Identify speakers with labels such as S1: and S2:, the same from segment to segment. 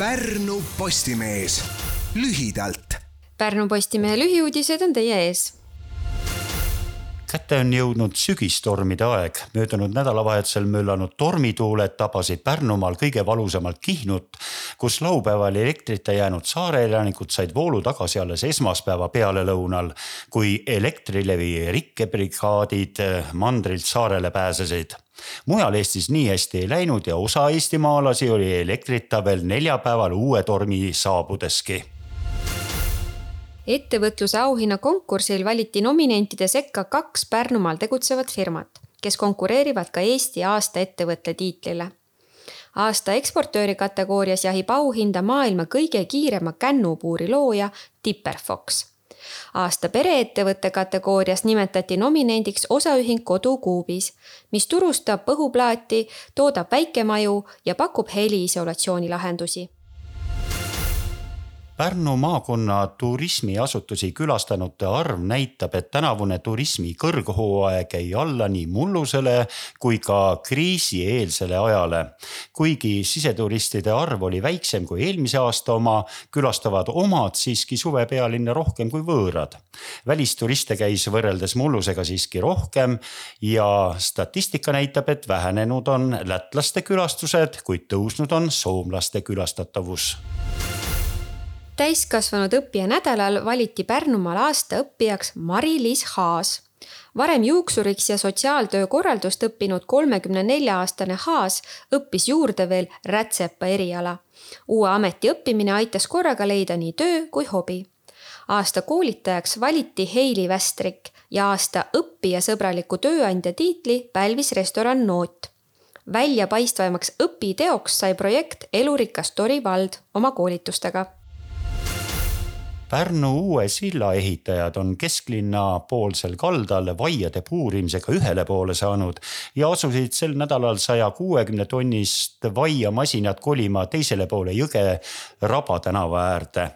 S1: Pärnu Postimees lühidalt.
S2: Pärnu Postimehe lühiuudised on teie ees
S3: kätte on jõudnud sügistormide aeg. möödunud nädalavahetusel möllanud tormituuled tabasid Pärnumaal kõige valusamalt Kihnut, kus laupäeval elektrita jäänud saare elanikud said voolu tagasi alles esmaspäeva pealelõunal, kui Elektrilevi rikkebrigaadid mandrilt saarele pääsesid. Mujal Eestis nii hästi ei läinud ja osa eestimaalasi oli elektrita veel neljapäeval uue tormi saabudeski
S2: ettevõtluse auhinna konkursil valiti nominentide sekka kaks Pärnumaal tegutsevat firmat, kes konkureerivad ka Eesti aasta ettevõtte tiitlile. aasta eksportööri kategoorias jahib auhinda maailma kõige kiirema kännupuuri looja Tipperfox. aasta pereettevõtte kategoorias nimetati nominendiks osaühing Kodukuubis, mis turustab põhuplaati, toodab väikemaju ja pakub heliisolatsiooni lahendusi
S3: Pärnu maakonna turismiasutusi külastanute arv näitab, et tänavune turismi kõrghooaeg jäi alla nii mullusele kui ka kriisieelsele ajale. kuigi siseturistide arv oli väiksem kui eelmise aasta oma, külastavad omad siiski suvepealinna rohkem kui võõrad. välisturiste käis võrreldes mullusega siiski rohkem ja statistika näitab, et vähenenud on lätlaste külastused, kuid tõusnud on soomlaste külastatavus
S2: täiskasvanud õppija nädalal valiti Pärnumaal aasta õppijaks Mari-Liis Haas. varem juuksuriks ja sotsiaaltöö korraldust õppinud kolmekümne nelja aastane Haas õppis juurde veel rätsepa eriala. uue ameti õppimine aitas korraga leida nii töö kui hobi. aasta koolitajaks valiti Heili Västrik ja aasta õppijasõbraliku tööandja tiitli pälvis restoran Noot väljapaistvaimaks õpiteoks sai projekt Elurikas Tori vald oma koolitustega
S3: Pärnu uue silla ehitajad on kesklinna poolsel kaldal vaiade puurimisega ühele poole saanud ja asusid sel nädalal saja kuuekümne tonnist vaiamasinat kolima teisele poole jõge Raba tänava äärde.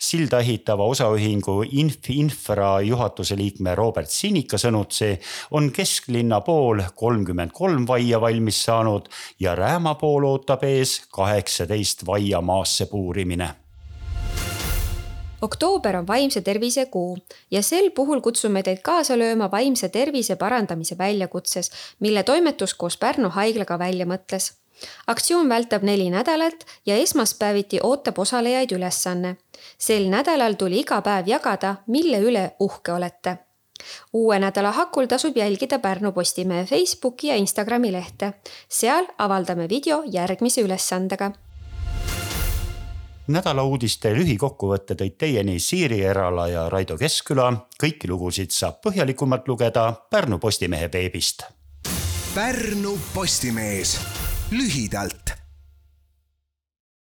S3: Silda ehitava osaühingu Inf Infra juhatuse liikme Robert Sinika sõnutsi on kesklinna pool kolmkümmend kolm vaia valmis saanud ja Rääma pool ootab ees kaheksateist vaia maasse puurimine
S2: oktoober on vaimse tervise kuu ja sel puhul kutsume teid kaasa lööma vaimse tervise parandamise väljakutses, mille toimetus koos Pärnu haiglaga välja mõtles. aktsioon vältab neli nädalat ja esmaspäeviti ootab osalejaid ülesanne. sel nädalal tuli iga päev jagada, mille üle uhke olete uue nädala hakul tasub jälgida Pärnu Postimehe Facebooki ja Instagrami lehte. seal avaldame video järgmise ülesandega
S3: nädala uudiste lühikokkuvõtte tõid teieni Siiri Erala ja Raido Keskküla. kõiki lugusid saab põhjalikumalt lugeda Pärnu Postimehe veebist.
S1: Pärnu Postimees lühidalt